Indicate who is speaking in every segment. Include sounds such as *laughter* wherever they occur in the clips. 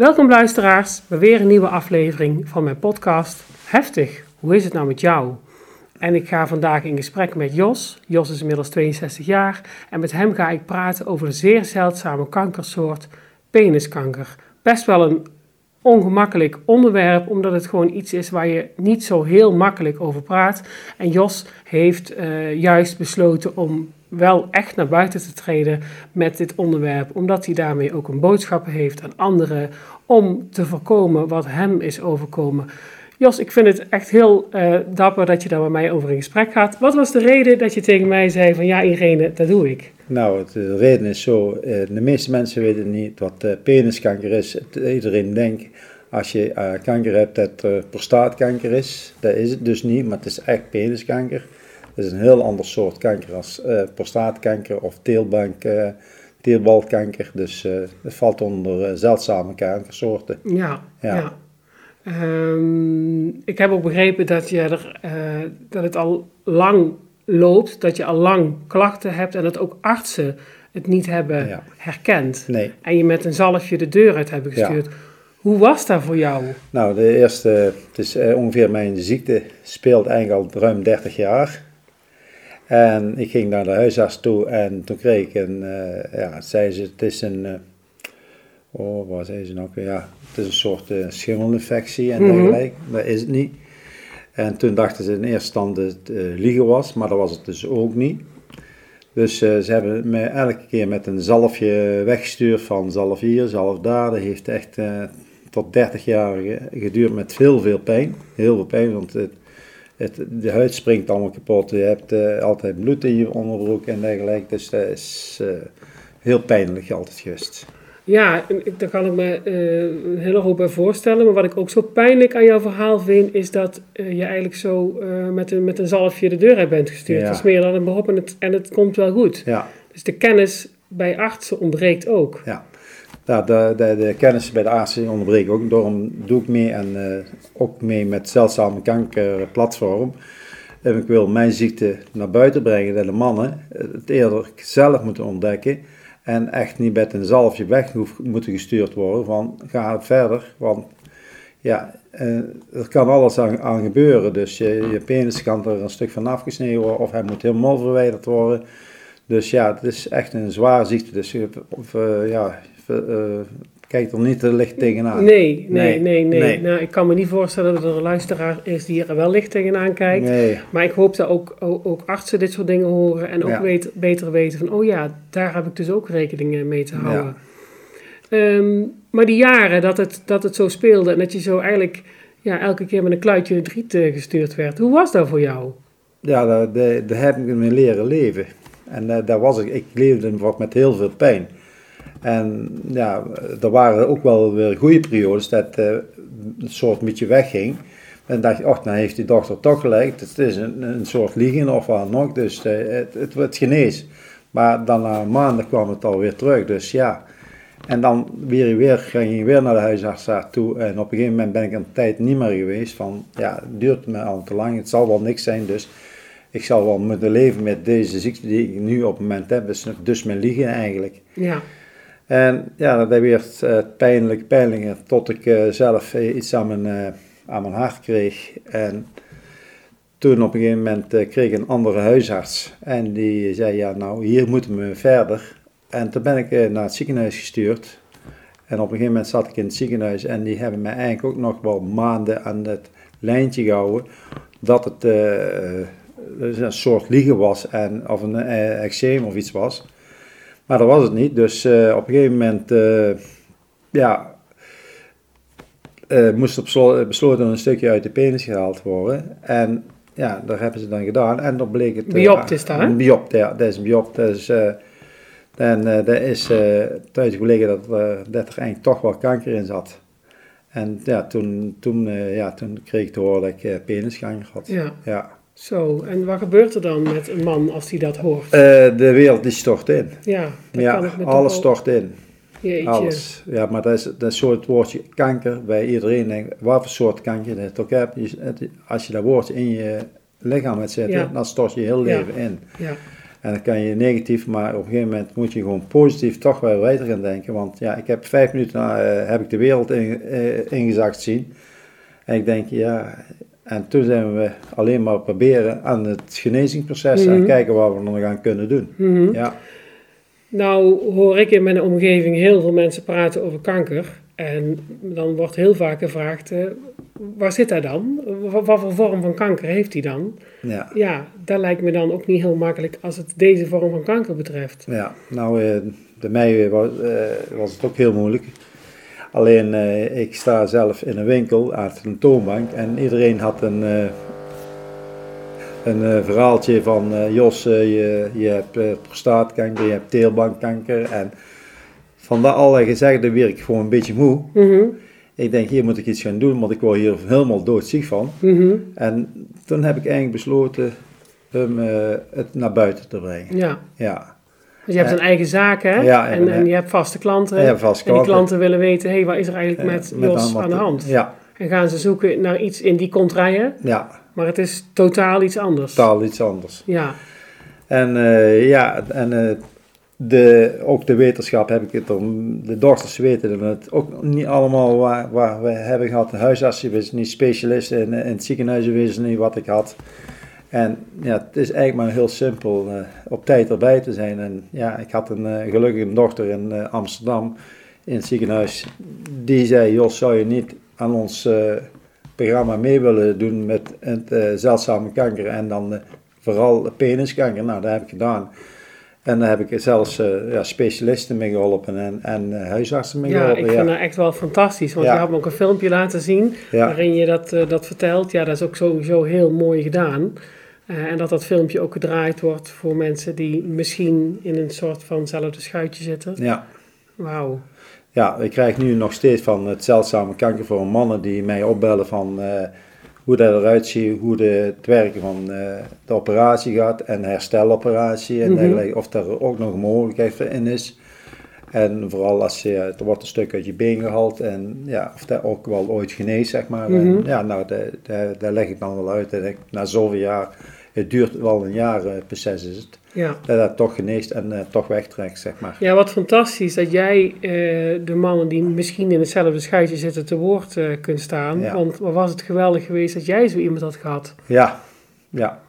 Speaker 1: Welkom luisteraars bij weer een nieuwe aflevering van mijn podcast Heftig, hoe is het nou met jou? En ik ga vandaag in gesprek met Jos. Jos is inmiddels 62 jaar en met hem ga ik praten over een zeer zeldzame kankersoort, peniskanker. Best wel een ongemakkelijk onderwerp, omdat het gewoon iets is waar je niet zo heel makkelijk over praat. En Jos heeft uh, juist besloten om wel echt naar buiten te treden met dit onderwerp, omdat hij daarmee ook een boodschap heeft aan anderen om te voorkomen wat hem is overkomen. Jos, ik vind het echt heel uh, dapper dat je daar met mij over in gesprek gaat. Wat was de reden dat je tegen mij zei van ja Irene, dat doe ik?
Speaker 2: Nou, de reden is zo, eh, de meeste mensen weten niet wat uh, peniskanker is. Iedereen denkt als je kanker hebt dat prostaatkanker is. Dat is het dus niet, maar het is echt peniskanker. Dat is een heel ander soort kanker als prostaatkanker of teelbank, teelbalkanker. Dus het valt onder zeldzame kankersoorten.
Speaker 1: ja. ja. ja. Um, ik heb ook begrepen dat, je er, uh, dat het al lang loopt, dat je al lang klachten hebt en dat ook artsen het niet hebben herkend.
Speaker 2: Nee.
Speaker 1: En je met een zalfje de deur uit hebben gestuurd. Ja. Hoe was dat voor jou?
Speaker 2: Nou, de eerste, het is uh, ongeveer mijn ziekte speelt eigenlijk al ruim 30 jaar. En ik ging naar de huisarts toe en toen kreeg ik een, uh, ja, zei ze, het is een oh, wat zei ze nou? Ja, het is een soort uh, schimmelinfectie en dergelijke. Mm Dat is het niet. En toen dachten ze in eerste instantie dat het liegen was, maar dat was het dus ook niet. Dus ze hebben me elke keer met een zalfje weggestuurd van zalf hier, zalf daar. Dat heeft echt tot 30 jaar geduurd met veel, veel pijn. Heel veel pijn, want het, het, de huid springt allemaal kapot. Je hebt altijd bloed in je onderbroek en dergelijke. Dus dat is heel pijnlijk altijd geweest.
Speaker 1: Ja, daar kan ik me uh, een hele hoop bij voorstellen. Maar wat ik ook zo pijnlijk aan jouw verhaal vind, is dat je eigenlijk zo met, een, met een zalfje de deur uit bent gestuurd. Ja. Dat is meer dan een beroep en het, en het komt wel goed.
Speaker 2: Ja.
Speaker 1: Dus de kennis bij artsen ontbreekt ook.
Speaker 2: Ja, nou, de, de, de kennis bij de artsen ontbreekt ook. Daarom doe ik mee en ook mee met Zeldzame Kanker platform. En ik wil mijn ziekte naar buiten brengen, dat de mannen het eerder zelf moeten ontdekken en echt niet met een zalfje weg moeten gestuurd worden van ga verder. Want ja, eh, er kan alles aan, gebeuren. Dus je, penis kan er een stuk van afgesneden worden of hij moet helemaal verwijderd worden. Dus ja, het is echt een zware ziekte. Dus uh, ja, uh, kijk er niet te licht tegenaan.
Speaker 1: Nee, nee, nee, nee. nee. Nou, ik kan me niet voorstellen dat er een luisteraar is die er wel licht tegenaan kijkt.
Speaker 2: Nee.
Speaker 1: Maar ik hoop dat ook, ook, ook artsen dit soort dingen horen en ook ja. weet, beter weten van, oh ja, daar heb ik dus ook rekening mee te houden. Ja. Um, maar die jaren dat het, dat het zo speelde en dat je zo eigenlijk ja, elke keer met een kluitje driet uh, gestuurd werd, hoe was dat voor jou?
Speaker 2: Ja, daar, daar, daar heb ik me leren leven. En uh, daar was ik, ik leefde met heel veel pijn. En ja, er waren ook wel weer goede periodes dat een soort beetje wegging. En dacht oh, nou heeft die dochter toch gelijk. Het is een, een soort liegen of wat nog, dus uh, het, het wordt genees. Maar dan na maanden kwam het alweer terug, dus ja. En dan weer, weer ging je weer naar de huisarts toe. En op een gegeven moment ben ik een tijd niet meer geweest. Van ja, het duurt me al te lang, het zal wel niks zijn. Dus ik zal wel moeten leven met deze ziekte die ik nu op het moment heb. Dus, dus mijn liegen eigenlijk.
Speaker 1: Ja.
Speaker 2: En ja, dat werd uh, pijnlijk, pijnlijker tot ik uh, zelf uh, iets aan mijn, aan mijn hart kreeg. En toen op een gegeven moment kreeg ik een andere huisarts. En die zei, ja nou, hier moeten we verder. En toen ben ik naar het ziekenhuis gestuurd. En op een gegeven moment zat ik in het ziekenhuis en die hebben mij eigenlijk ook nog wel maanden aan het lijntje gehouden. Dat het een soort liegen was en, of een eczeem of iets was. Maar dat was het niet. Dus uh, op een gegeven moment, uh, ja, uh, moest er besloten een stukje uit de penis gehaald worden. En ja, dat hebben ze dan gedaan. En dan bleek het...
Speaker 1: Biopt is dat, hè?
Speaker 2: Een biopt, ja. Dat is een biopt. Dat En dat is uh, thuis gelegen dat, dat er eigenlijk toch wel kanker in zat. En ja, toen, toen, ja, toen kreeg ik te horen dat ik peniskanker had.
Speaker 1: Ja.
Speaker 2: ja.
Speaker 1: Zo, en wat gebeurt er dan met een man als hij dat hoort?
Speaker 2: de wereld die stort in.
Speaker 1: Ja,
Speaker 2: ja
Speaker 1: kan
Speaker 2: alles stort in.
Speaker 1: Jeetje.
Speaker 2: Alles. Ja, maar dat is, dat het woordje kanker bij iedereen. Denkt, wat voor soort kanker je het ook hebt. Als je dat woordje in je lichaam hebt zitten,
Speaker 1: Ja.
Speaker 2: dan stort je heel leven in.
Speaker 1: Ja,
Speaker 2: En dan kan je negatief, maar op een gegeven moment moet je gewoon positief toch wel weiter gaan denken. Want ja, ik heb vijf minuten eh, heb ik de wereld in, eh, ingezakt zien. En ik denk, ja, en toen zijn we alleen maar proberen aan het genezingsproces en
Speaker 1: Mhm.
Speaker 2: kijken wat we nog aan kunnen doen.
Speaker 1: Mhm.
Speaker 2: Ja,
Speaker 1: Nou hoor ik in mijn omgeving heel veel mensen praten over kanker. En dan wordt heel vaak gevraagd, eh, waar zit hij dan? Wat, wat voor vorm van kanker heeft hij dan?
Speaker 2: ja.
Speaker 1: Ja, dat lijkt me dan ook niet heel makkelijk als het deze vorm van kanker betreft.
Speaker 2: Ja, nou, eh, bij mij was, eh, was het ook heel moeilijk. Alleen, eh, ik sta zelf in een winkel aan een toonbank en iedereen had een, eh, een eh, verhaaltje van, Jos, je, je hebt prostaatkanker, je hebt teelbankkanker. En van dat alle gezegde werd ik gewoon een beetje moe.
Speaker 1: Mhm,
Speaker 2: Ik denk, hier moet ik iets gaan doen, want ik word hier helemaal doodziek van.
Speaker 1: mhm,
Speaker 2: En toen heb ik eigenlijk besloten het naar buiten te brengen.
Speaker 1: Ja,
Speaker 2: Ja,
Speaker 1: dus je hebt een eigen zaak hè?
Speaker 2: Ja,
Speaker 1: en,
Speaker 2: en,
Speaker 1: en je hebt vaste klanten.
Speaker 2: Vaste
Speaker 1: En die
Speaker 2: klanten.
Speaker 1: willen weten, hé, hey, wat is er eigenlijk met,
Speaker 2: met
Speaker 1: Jos aan de hand?
Speaker 2: Ja,
Speaker 1: En gaan ze zoeken naar iets in die contraien,
Speaker 2: ja,
Speaker 1: maar het is totaal iets anders.
Speaker 2: totaal iets anders.
Speaker 1: Ja,
Speaker 2: En eh, ja, en eh, de, ook de wetenschap heb ik het om, de dochters weten het ook niet allemaal waar, waar we hebben gehad. De huisartsen was niet specialist in, in het ziekenhuis wisten niet wat ik had. En ja, het is eigenlijk maar heel simpel eh, op tijd erbij te zijn. En ja, ik had een uh, gelukkige dochter in uh, Amsterdam in het ziekenhuis. Die zei, Jos, zou je niet aan ons uh, programma mee willen doen met het uh, zeldzame kanker en dan vooral peniskanker? Nou, dat heb ik gedaan. En daar heb ik zelfs ja, specialisten mee geholpen en, en huisartsen mee
Speaker 1: ja,
Speaker 2: geholpen.
Speaker 1: ik vind dat echt wel fantastisch, want
Speaker 2: Ja.
Speaker 1: je had me ook een filmpje laten zien
Speaker 2: Ja.
Speaker 1: waarin je dat, eh, dat vertelt. Ja, dat is ook sowieso heel mooi gedaan. Eh, en dat dat filmpje ook gedraaid wordt voor mensen die misschien in een soort vanzelfde schuitje zitten.
Speaker 2: Ja.
Speaker 1: Wauw.
Speaker 2: Ja, ik krijg nu nog steeds van het zeldzame kanker voor mannen die mij opbellen van eh, hoe dat eruit ziet, hoe de, het werken van eh, de operatie gaat en hersteloperatie en
Speaker 1: Mhm.
Speaker 2: of daar ook nog een mogelijkheid in is. En vooral als je, er wordt een stuk uit je been gehaald en ja, of dat ook wel ooit geneest, zeg maar. En
Speaker 1: Mhm.
Speaker 2: ja, nou, daar leg ik dan wel uit. En ik, na zoveel jaar, het duurt wel een jaar, eh, proces is het,
Speaker 1: Ja.
Speaker 2: dat dat toch geneest en eh, toch wegtrekt, zeg maar.
Speaker 1: ja, wat fantastisch dat jij eh, de mannen die misschien in hetzelfde schuitje zitten te woord eh, kunt staan.
Speaker 2: Ja.
Speaker 1: Want wat was het geweldig geweest dat jij zo iemand had gehad.
Speaker 2: Ja, ja.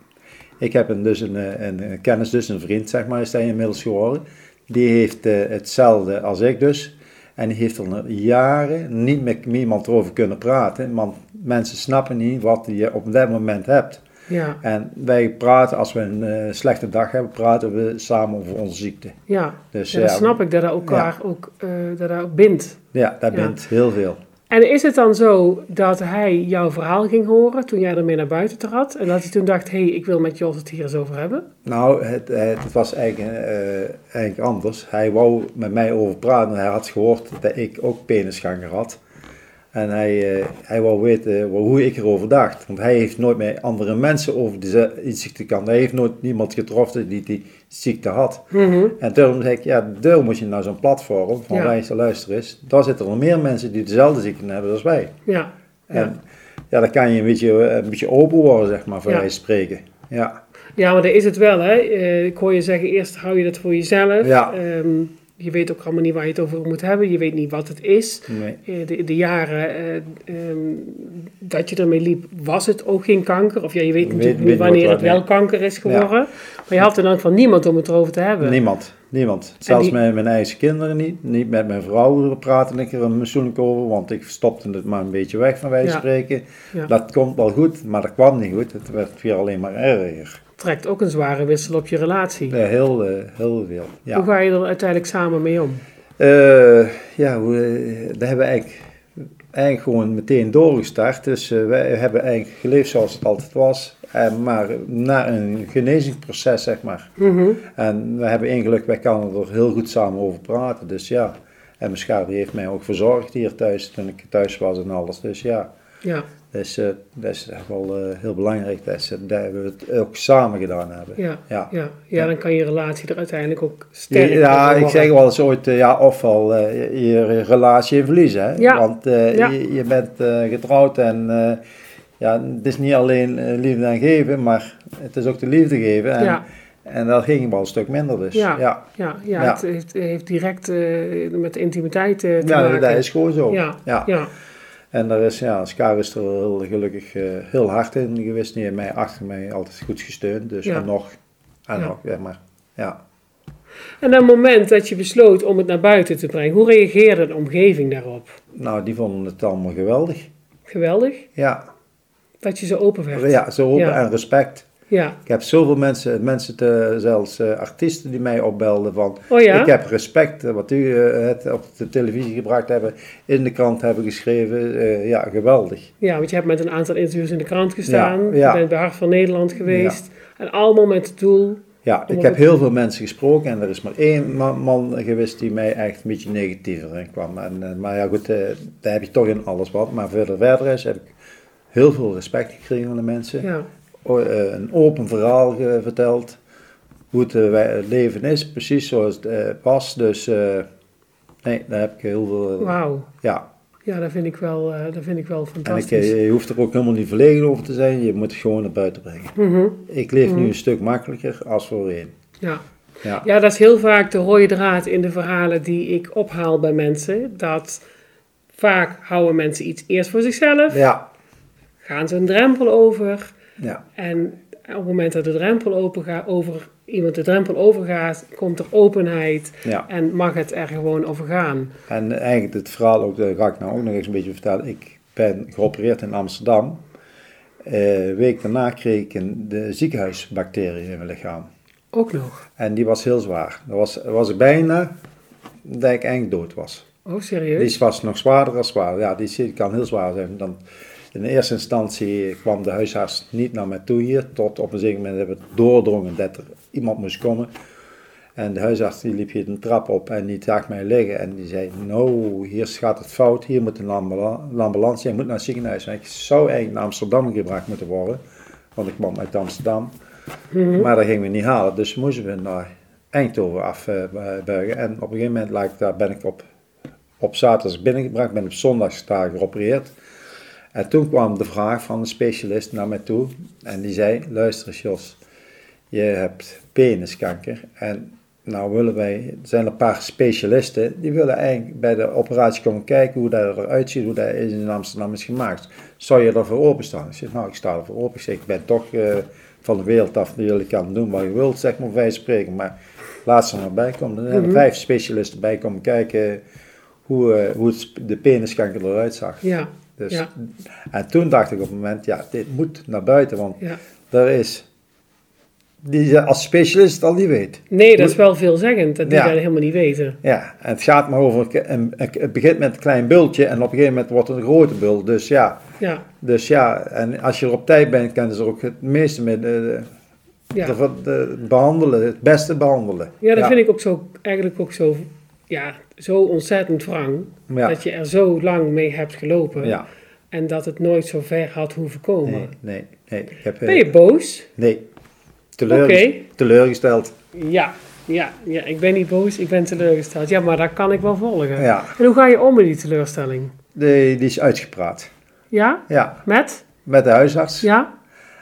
Speaker 2: Ik heb een, dus een, een, een kennis, dus een vriend, zeg maar, is hij inmiddels geworden. Die heeft hetzelfde als ik dus. En die heeft er jaren niet met iemand over kunnen praten. Want mensen snappen niet wat je op dat moment hebt.
Speaker 1: Ja,
Speaker 2: En wij praten, als we een eh, slechte dag hebben, praten we samen over onze ziekte.
Speaker 1: ja.
Speaker 2: Dus
Speaker 1: ja dat
Speaker 2: ja,
Speaker 1: snap ik dat dat elkaar ook, eh, dat dat ook bindt.
Speaker 2: ja dat bent heel veel.
Speaker 1: En is het dan zo dat hij jouw verhaal ging horen toen jij ermee naar buiten trad? En dat hij toen dacht, hé, hey, ik wil met Jos het hier eens over hebben?
Speaker 2: Nou, het, het, het was eigenlijk, eh, eigenlijk anders. Hij wou met mij over praten. Hij had gehoord dat ik ook penisganger had. En hij, eh, hij wou weten hoe ik erover dacht. Want hij heeft nooit met andere mensen over die, ziekte kan. Hij heeft nooit niemand getroffen die die ziekte had.
Speaker 1: Mhm.
Speaker 2: En daarom zei ik, ja, daar moet je naar zo'n platform van
Speaker 1: Ja.
Speaker 2: wijze luister eens. Daar zitten er meer mensen die dezelfde ziekte hebben als wij.
Speaker 1: Ja.
Speaker 2: En ja, dan kan je een beetje, een beetje open worden, zeg maar, voor
Speaker 1: Ja.
Speaker 2: spreken. Ja.
Speaker 1: ja, maar dat is het wel, hè. Eh, ik hoor je zeggen, eerst hou je dat voor jezelf.
Speaker 2: Ja.
Speaker 1: Ehm, je weet ook allemaal niet waar je het over moet hebben. Je weet niet wat het is.
Speaker 2: Nee.
Speaker 1: Eh, de, de jaren eh, ehm, dat je ermee liep, was het ook geen kanker. Of ja, je weet
Speaker 2: Weet-
Speaker 1: natuurlijk niet wanneer het wel kanker is geworden. Maar je had er dan van niemand om het erover te hebben.
Speaker 2: Niemand, niemand. Zelfs
Speaker 1: die-
Speaker 2: met mijn eigen kinderen niet. Niet met mijn vrouw praten ik er persoonlijk over, want ik stopte het maar een beetje weg van
Speaker 1: Ja.
Speaker 2: spreken.
Speaker 1: Ja.
Speaker 2: Dat komt wel goed, maar dat kwam niet goed. Het werd weer alleen maar erger.
Speaker 1: Trekt ook een zware wissel op je relatie.
Speaker 2: Ja, heel, eh, heel veel.
Speaker 1: Hoe
Speaker 2: Ja,
Speaker 1: ga je er uiteindelijk samen mee om?
Speaker 2: Eh, ja hoe, eh, daar hebben we eigenlijk eigenlijk gewoon meteen doorgestart. Dus wij hebben eigenlijk geleefd zoals het altijd was. En maar na een genezingsproces, zeg maar.
Speaker 1: Mhm.
Speaker 2: En we hebben één geluk, wij kunnen er heel goed samen over praten. Dus ja. En mijn schaar die heeft mij ook verzorgd hier thuis, toen ik thuis was en alles. Dus ja,
Speaker 1: Ja,
Speaker 2: dus, eh, dat is echt wel eh, heel belangrijk dat, ze, dat we het ook samen gedaan hebben.
Speaker 1: ja,
Speaker 2: Ja.
Speaker 1: ja. ja, dan kan je relatie er uiteindelijk ook sterker
Speaker 2: Ja, ik zeg wel eens ooit, eh, ja, ofwel je, je relatie verliezen. Hè?
Speaker 1: Ja.
Speaker 2: Want
Speaker 1: Ja.
Speaker 2: je, je bent getrouwd en ja, het is niet alleen liefde en geven, maar het is ook de liefde geven. En,
Speaker 1: Ja.
Speaker 2: en dat ging wel een stuk minder dus.
Speaker 1: Ja.
Speaker 2: ja.
Speaker 1: Ja, ja,
Speaker 2: Ja.
Speaker 1: het heeft, heeft direct met intimiteit te
Speaker 2: Ja,
Speaker 1: maken.
Speaker 2: dat is gewoon zo.
Speaker 1: ja,
Speaker 2: Ja. En daar is, ja, Scar is er heel gelukkig eh, heel hard in geweest. Die heeft mij achter mij altijd goed gesteund. Dus
Speaker 1: Ja.
Speaker 2: en nog, en
Speaker 1: Ja.
Speaker 2: nog, zeg maar. Ja.
Speaker 1: En op het moment dat je besloot om het naar buiten te brengen, hoe reageerde de omgeving daarop?
Speaker 2: Nou, die vonden het allemaal geweldig.
Speaker 1: Geweldig
Speaker 2: Ja,
Speaker 1: dat je zo open werd.
Speaker 2: ja zo open
Speaker 1: Ja.
Speaker 2: en respect.
Speaker 1: Ja.
Speaker 2: Ik heb zoveel mensen, mensen te, zelfs eh, artiesten die mij opbelden van...
Speaker 1: Oh ja?
Speaker 2: Ik heb respect eh, wat u eh, het op de televisie gebracht hebben, in de krant hebben geschreven. ja, geweldig.
Speaker 1: Ja, want je hebt met een aantal interviews in de krant gestaan.
Speaker 2: Ja, ja.
Speaker 1: Je bent bij Hart van Nederland geweest. En allemaal met het doel.
Speaker 2: Ja, ik heb heel veel mensen gesproken en er is maar één man, geweest die mij echt een beetje negatiever in kwam. En, maar ja goed, daar heb je toch in alles wat. Maar verder, verder is, heb ik heel veel respect gekregen van de mensen.
Speaker 1: Ja.
Speaker 2: Eh, een open verhaal verteld. Hoe het, eh, het leven is, precies zoals het eh, was. Dus nee, daar heb ik heel veel...
Speaker 1: Wauw.
Speaker 2: Ja,
Speaker 1: Ja, dat vind ik wel, dat vind ik wel
Speaker 2: en ik,
Speaker 1: fantastisch.
Speaker 2: je hoeft er ook helemaal niet verlegen over te zijn. Je moet het gewoon naar buiten brengen.
Speaker 1: Mhm.
Speaker 2: Ik leef nu
Speaker 1: Mhm.
Speaker 2: een stuk makkelijker als voorheen.
Speaker 1: Ja.
Speaker 2: Ja,
Speaker 1: ja, dat is heel vaak de rode draad in de verhalen die ik ophaal bij mensen. Dat vaak houden mensen iets eerst voor zichzelf,
Speaker 2: ja,
Speaker 1: gaan ze een drempel over.
Speaker 2: Ja.
Speaker 1: En op het moment dat de drempel overgaat, over, iemand de drempel overgaat, komt er openheid
Speaker 2: ja.
Speaker 1: en mag het er gewoon over gaan.
Speaker 2: En eigenlijk het verhaal ook, dat ga ik nou ook nog eens een beetje vertellen. Ik ben geopereerd in Amsterdam. Eh, een week daarna kreeg ik een de ziekenhuisbacterie in mijn lichaam.
Speaker 1: Ook nog.
Speaker 2: En die was heel zwaar. Dat was, was ik bijna dat ik eigenlijk dood was.
Speaker 1: Oh, serieus?
Speaker 2: Die was nog zwaarder dan zwaar. Ja, die kan heel zwaar zijn. Dan, in eerste instantie kwam de huisarts niet naar mij toe hier. Tot op een zeker moment hebben we doordrongen dat er iemand moest komen. En de huisarts die liep hier een trap op en die zag mij liggen. En die zei, nou, hier gaat het fout. Hier moet een ambula- een ambulance. Jij moet naar het ziekenhuis. En ik zou eigenlijk naar Amsterdam gebracht moeten worden. Want ik kwam uit Amsterdam.
Speaker 1: Mhm.
Speaker 2: Maar dat gingen we niet halen. Dus moesten we naar Eindhoven afbuigen. en op een gegeven moment ben ik op, op zaterdag binnengebracht. Ben op zondag daar geopereerd. En toen kwam de vraag van een specialist naar mij toe. En die zei, luister eens Jos, je hebt peniskanker. En nou willen wij, er zijn een paar specialisten, die willen eigenlijk bij de operatie komen kijken hoe dat eruit ziet, hoe dat in Amsterdam is gemaakt. Zou je ervoor openstaan? Ik zeg, nou ik sta ervoor open. Ik zeg, ik ben toch eh, van de wereld af, dat jullie kan doen wat je wilt, zeg maar wij spreken. Maar laat ze er maar bij komen. Er zijn er
Speaker 1: Mhm.
Speaker 2: vijf specialisten bij komen kijken hoe, eh, hoe het, de peniskanker eruit zag.
Speaker 1: Ja,
Speaker 2: Dus,
Speaker 1: Ja.
Speaker 2: En toen dacht ik op het moment, ja, dit moet naar buiten, want
Speaker 1: ja.
Speaker 2: er is, die je als specialist het al niet weet.
Speaker 1: Nee, dat is wel veelzeggend dat die
Speaker 2: Ja.
Speaker 1: dat helemaal niet weten.
Speaker 2: Ja, en het gaat maar over, een, het begint met een klein bultje en op een gegeven moment wordt het een grote bul. Dus ja,
Speaker 1: Ja,
Speaker 2: dus ja, en als je er op tijd bent, kunnen ze er ook het meeste mee de,
Speaker 1: ja.
Speaker 2: de- de- behandelen, het beste behandelen.
Speaker 1: ja dat vind ik ook zo, eigenlijk ook zo, ja, zo ontzettend wrang.
Speaker 2: Ja,
Speaker 1: Dat je er zo lang mee hebt gelopen.
Speaker 2: ja.
Speaker 1: En dat het nooit zo ver had hoeven komen.
Speaker 2: Nee, nee, nee. Ik heb, eh,
Speaker 1: Ben je boos?
Speaker 2: Nee. Teleurgesteld.
Speaker 1: Ja, ja, ja, ik ben niet boos, ik ben teleurgesteld. Ja, maar dat kan ik wel volgen.
Speaker 2: Ja,
Speaker 1: En hoe ga je om met die teleurstelling?
Speaker 2: die, die is uitgepraat.
Speaker 1: Ja?
Speaker 2: Ja,
Speaker 1: Met?
Speaker 2: met de huisarts.
Speaker 1: Ja?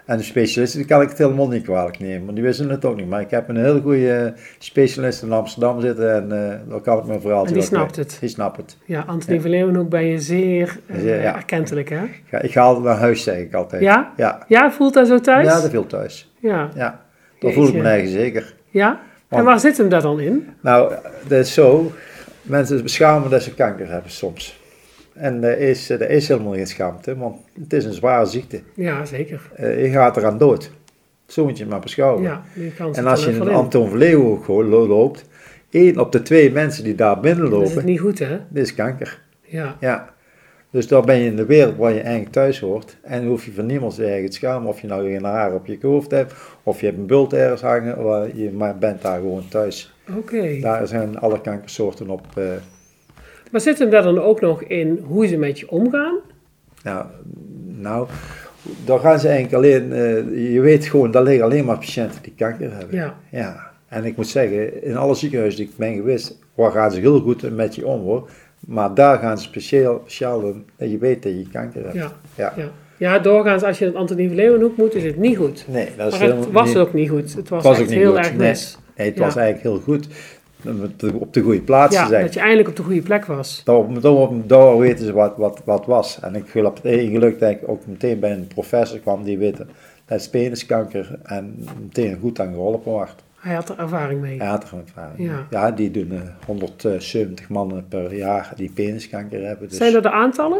Speaker 2: En de specialist, die kan ik het helemaal niet kwalijk nemen, want die wisten het ook niet. Maar ik heb een hele goede specialist in Amsterdam zitten en eh daar kan ik mijn verhaal
Speaker 1: En die snapt het.
Speaker 2: Die snapt het.
Speaker 1: Ja, Anthony van Leeuwenhoek ben je zeer eh,
Speaker 2: Ja, ja.
Speaker 1: erkentelijk, hè?
Speaker 2: Ik ga, ik ga altijd naar huis, zeg ik altijd.
Speaker 1: Ja?
Speaker 2: Ja,
Speaker 1: Ja, voelt dat zo thuis?
Speaker 2: ja dat viel thuis.
Speaker 1: Ja.
Speaker 2: Ja, daar voel ik me eigen zeker.
Speaker 1: Ja? En waar zit hem dat dan in?
Speaker 2: Nou, dat is zo. Mensen beschamen dat ze kanker hebben soms. En dat is, dat is helemaal geen schaamte, want het is een zware ziekte.
Speaker 1: Ja, zeker.
Speaker 2: Eh, je gaat eraan dood. Zo moet je het maar beschouwen.
Speaker 1: Ja,
Speaker 2: en als
Speaker 1: er
Speaker 2: je in
Speaker 1: wel
Speaker 2: Anton lo- loopt, één op de twee mensen die daar
Speaker 1: Dat is
Speaker 2: binnenlopen,
Speaker 1: het niet goed, hè?
Speaker 2: dit is kanker.
Speaker 1: Ja.
Speaker 2: Ja. Dus dan ben je in de wereld waar je eigenlijk thuis hoort. En hoef je van niemand te schamen. Of je nou geen haar op je hoofd hebt. Of je hebt een bult ergens hangen. Waar je maar bent daar gewoon thuis.
Speaker 1: Oké.
Speaker 2: Daar zijn alle kankersoorten op. eh,
Speaker 1: Maar zit hem daar dan ook nog in hoe ze met je omgaan?
Speaker 2: nou, nou, dan gaan ze eigenlijk alleen. eh, je weet gewoon, dat liggen alleen maar patiënten die kanker hebben.
Speaker 1: Ja.
Speaker 2: Ja. En ik moet zeggen, in alle ziekenhuizen die ik ben geweest, waar gaan ze heel goed met je om hoor. Maar daar gaan ze speciaal, speciaal doen dat je weet dat je kanker hebt.
Speaker 1: Ja.
Speaker 2: Ja.
Speaker 1: Ja. Ja, doorgaans als je het Antonie Leeuwenhoek moet, is het niet goed.
Speaker 2: Nee, dat is
Speaker 1: Maar het was
Speaker 2: niet-
Speaker 1: ook niet goed. Het was,
Speaker 2: was
Speaker 1: echt
Speaker 2: niet
Speaker 1: heel
Speaker 2: goed,
Speaker 1: erg
Speaker 2: nee.
Speaker 1: mis.
Speaker 2: Nee, het
Speaker 1: Ja.
Speaker 2: was eigenlijk heel goed op de- op de goede plaats
Speaker 1: Ja,
Speaker 2: te zijn.
Speaker 1: dat je eindelijk op de goede plek was.
Speaker 2: Daar weten ze wat, wat, wat was. En ik geloof het geluk dat ik ook meteen bij een professor kwam die weten dat is peniskanker en meteen goed aan geholpen wordt.
Speaker 1: Hij had er ervaring mee.
Speaker 2: Hij had er ervaring.
Speaker 1: Ja.
Speaker 2: Ja, die doen eh, 170 mannen per jaar die peniskanker hebben. Dus
Speaker 1: Zijn er de aantallen?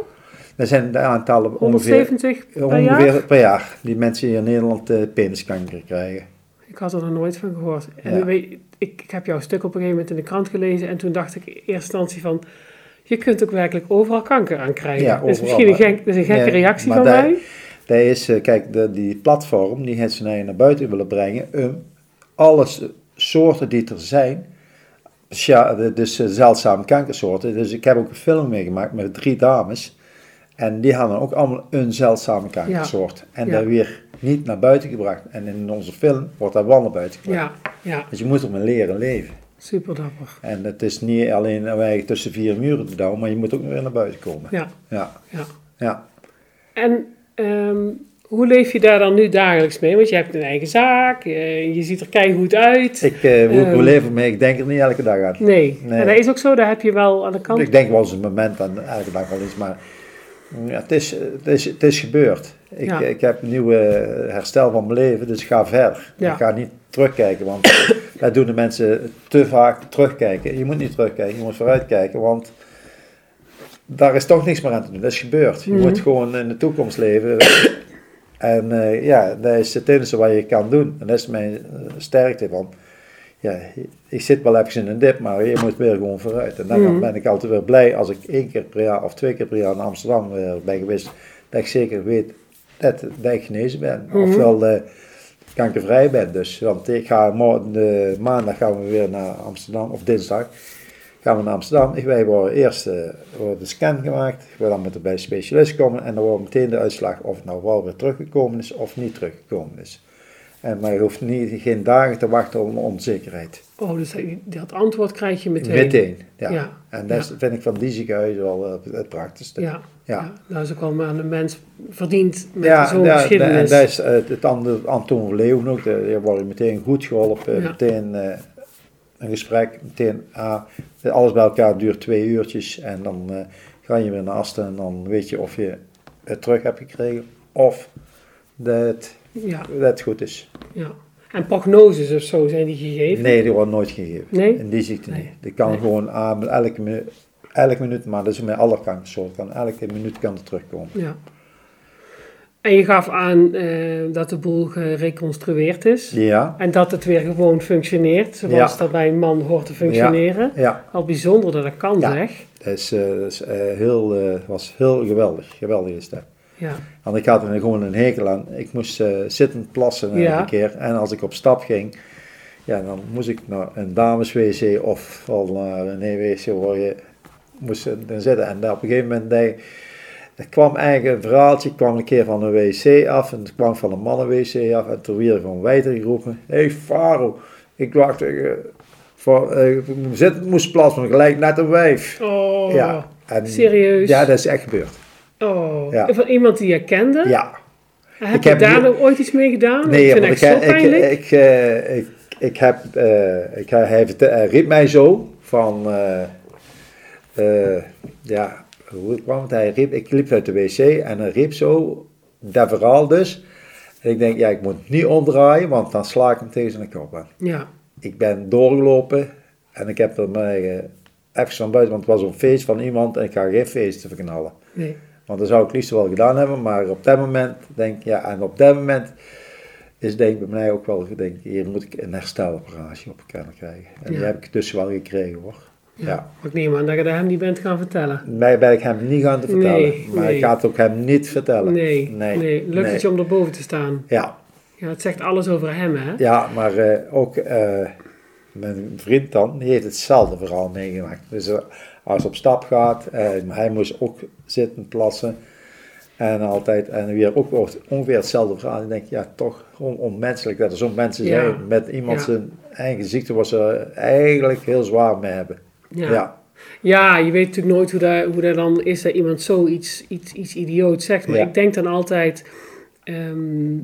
Speaker 2: dat zijn de aantallen ongeveer,
Speaker 1: 170 per
Speaker 2: ongeveer
Speaker 1: jaar?
Speaker 2: per jaar die mensen hier in Nederland eh, peniskanker krijgen.
Speaker 1: Ik had er nog nooit van gehoord. En
Speaker 2: Ja.
Speaker 1: weet, ik, ik heb jouw stuk op een gegeven moment in de krant gelezen en toen dacht ik in eerste instantie van, je kunt ook werkelijk overal kanker aan krijgen.
Speaker 2: Ja,
Speaker 1: dat is misschien een, gek, dat is een gekke
Speaker 2: Nee,
Speaker 1: reactie van
Speaker 2: daar-
Speaker 1: mij.
Speaker 2: Dat is, eh, kijk, de, die platform die het ze naar, buiten willen brengen, om alle s- soorten die er zijn, ja, dus eh, zeldzame kankersoorten. Dus ik heb ook een film meegemaakt met drie dames. En die hadden ook allemaal een zeldzame kankersoort. En dat weer niet naar buiten gebracht. En in onze film wordt dat wel naar buiten gebracht.
Speaker 1: Ja, ja,
Speaker 2: Dus je moet ermee leren leven.
Speaker 1: super dapper.
Speaker 2: En het is niet alleen wij tussen vier muren te douwen, maar je moet ook weer naar buiten komen.
Speaker 1: Ja,
Speaker 2: Ja,
Speaker 1: ja.
Speaker 2: ja.
Speaker 1: En ehm, hoe leef je daar dan nu dagelijks mee? Want je hebt een eigen zaak, eh, je ziet er keigoed uit.
Speaker 2: Ik, eh, hoe ik
Speaker 1: Ehm.
Speaker 2: wil leven mee, ik denk er niet elke dag aan.
Speaker 1: Nee.
Speaker 2: Nee.
Speaker 1: en dat is ook zo, daar heb je wel aan de kant.
Speaker 2: Ik denk wel eens een moment aan elke dag wel eens, maar ja, het, is, het, is, het is gebeurd. Ik,
Speaker 1: Ja.
Speaker 2: ik heb een nieuwe herstel van mijn leven, dus ik ga verder.
Speaker 1: Ja.
Speaker 2: Ik ga niet terugkijken, want *coughs* dat doen de mensen te vaak terugkijken. Je moet niet terugkijken, je moet vooruitkijken, want daar is toch niks meer aan te doen. Dat is gebeurd. Je
Speaker 1: Mhm.
Speaker 2: moet gewoon in de toekomst leven. *coughs* En eh, ja, dat is het enige wat je kan doen. En dat is mijn eh, sterkte. Want ja, ik zit wel even in een dip, maar je moet weer gewoon vooruit. En dan
Speaker 1: Mhm.
Speaker 2: ben ik altijd weer blij als ik één keer per jaar of twee keer per jaar in Amsterdam weer ben geweest. Dat ik zeker weet dat, dat ik genezen ben.
Speaker 1: Mhm.
Speaker 2: Ofwel eh, kankervrij ben. Dus, want ik ga morgen, de maandag gaan we weer naar Amsterdam, of dinsdag gaan we naar Amsterdam. Ik- Wij worden eerst eh, wordt de scan gemaakt. We dan moeten bij de specialist komen en dan wordt meteen de uitslag of het nou wel weer teruggekomen is of niet teruggekomen is. En maar je hoeft niet, geen dagen te wachten op een onzekerheid.
Speaker 1: Oh, dus dat- antwoord krijg je meteen.
Speaker 2: Meteen, ja.
Speaker 1: Ja,
Speaker 2: En dat
Speaker 1: ja.
Speaker 2: vind ik van die ziekenhuizen wel eh, het, praktischste.
Speaker 1: Ja,
Speaker 2: Ja.
Speaker 1: dat is ook wel maar een mens verdient met zo'n
Speaker 2: ja, en
Speaker 1: geschiedenis.
Speaker 2: dat is eh, het andere, Anton van Leeuwen ook, daar word je meteen goed geholpen, meteen eh, een gesprek, meteen, ah, alles bij elkaar duurt twee uurtjes en dan eh, ga je weer naar Asten en dan weet je of je het terug hebt gekregen of dat
Speaker 1: ja,
Speaker 2: dat het goed is.
Speaker 1: ja. En prognoses of zo zijn die gegeven?
Speaker 2: Nee, die wordt nooit gegeven.
Speaker 1: Nee?
Speaker 2: In die ziekte
Speaker 1: Nee.
Speaker 2: niet. Die kan
Speaker 1: Nee.
Speaker 2: gewoon aan elke, minu- elke minuut, maar dat is met alle kankersoorten, kan elke minuut kan het terugkomen.
Speaker 1: Ja. En je gaf aan eh, dat de boel gereconstrueerd is.
Speaker 2: Ja,
Speaker 1: En dat het weer gewoon functioneert, zoals
Speaker 2: Ja.
Speaker 1: dat bij een man hoort te functioneren.
Speaker 2: ja.
Speaker 1: Al bijzonder dat dat kan, zeg.
Speaker 2: Dat is, eh, dat is, eh, heel, was heel geweldig. Geweldig is dat.
Speaker 1: Ja,
Speaker 2: Want ik had er gewoon een hekel aan. Ik moest eh zittend plassen elke
Speaker 1: Ja.
Speaker 2: keer. En als ik op stap ging, ja, dan moest ik naar een dameswc of al naar een wc waar je moest dan zitten. En daar op een gegeven moment, dat kwam eigenlijk een verhaaltje, kwam een keer van een wc af. En het kwam van een mannenwc af. En toen werd er van wijter geroepen, hé hey, Faro, ik dacht, eh, voor, ik zitten moest plassen, gelijk net een wijf.
Speaker 1: Oh,
Speaker 2: Ja, en-
Speaker 1: serieus?
Speaker 2: Ja, dat is echt gebeurd.
Speaker 1: Oh,
Speaker 2: Ja.
Speaker 1: van iemand die je kende?
Speaker 2: Ja.
Speaker 1: Heb
Speaker 2: Ik
Speaker 1: je
Speaker 2: heb
Speaker 1: daar nog ooit iets mee gedaan?
Speaker 2: Nee,
Speaker 1: ik
Speaker 2: want ik, ik, ik, eh, ik, ik heb, eh, ik, hij, hij riep mij zo van, eh, ja, hoe kwam het? Hij riep, ik liep uit de wc en hij riep zo, dat verhaal dus. En ik denk, ja, ik moet niet omdraaien, want dan sla ik hem tegen zijn kop aan.
Speaker 1: ja,
Speaker 2: Ik ben doorgelopen en ik heb er mij even van buiten, want het was een feest van iemand en ik ga geen feesten verknallen.
Speaker 1: nee.
Speaker 2: Want dat zou ik liefst wel gedaan hebben, maar op dat moment denk ik, ja, en op dat moment is denk ik bij mij ook wel, denk ik, hier moet ik een hersteloperatie op kunnen krijgen. En die
Speaker 1: Ja.
Speaker 2: heb ik dus wel gekregen hoor. Ja.
Speaker 1: Maar ik neem aan dat je dat hem niet bent gaan vertellen.
Speaker 2: Mij ben ik hem niet gaan te vertellen.
Speaker 1: Nee,
Speaker 2: maar
Speaker 1: nee.
Speaker 2: ik ga het ook hem niet vertellen.
Speaker 1: Nee,
Speaker 2: Nee,
Speaker 1: nee. Lukt
Speaker 2: nee.
Speaker 1: het je om erboven te staan?
Speaker 2: Ja,
Speaker 1: Ja, het zegt alles over hem, hè?
Speaker 2: ja maar eh, ook eh, mijn vriend dan, die heeft hetzelfde verhaal meegemaakt. Dus eh, als op stap gaat, hij moest ook zitten plassen. En altijd, en weer ook ongeveer hetzelfde verhaal. Ik denk, ja, toch gewoon onmenselijk dat er zo'n mensen
Speaker 1: Ja.
Speaker 2: zijn met iemand
Speaker 1: Ja.
Speaker 2: zijn eigen ziekte, waar ze eigenlijk heel zwaar mee hebben.
Speaker 1: Ja.
Speaker 2: ja.
Speaker 1: Ja, je weet natuurlijk nooit hoe dat, hoe dat dan is dat iemand zoiets iets, iets idioot zegt. Maar ik denk dan altijd, ehm,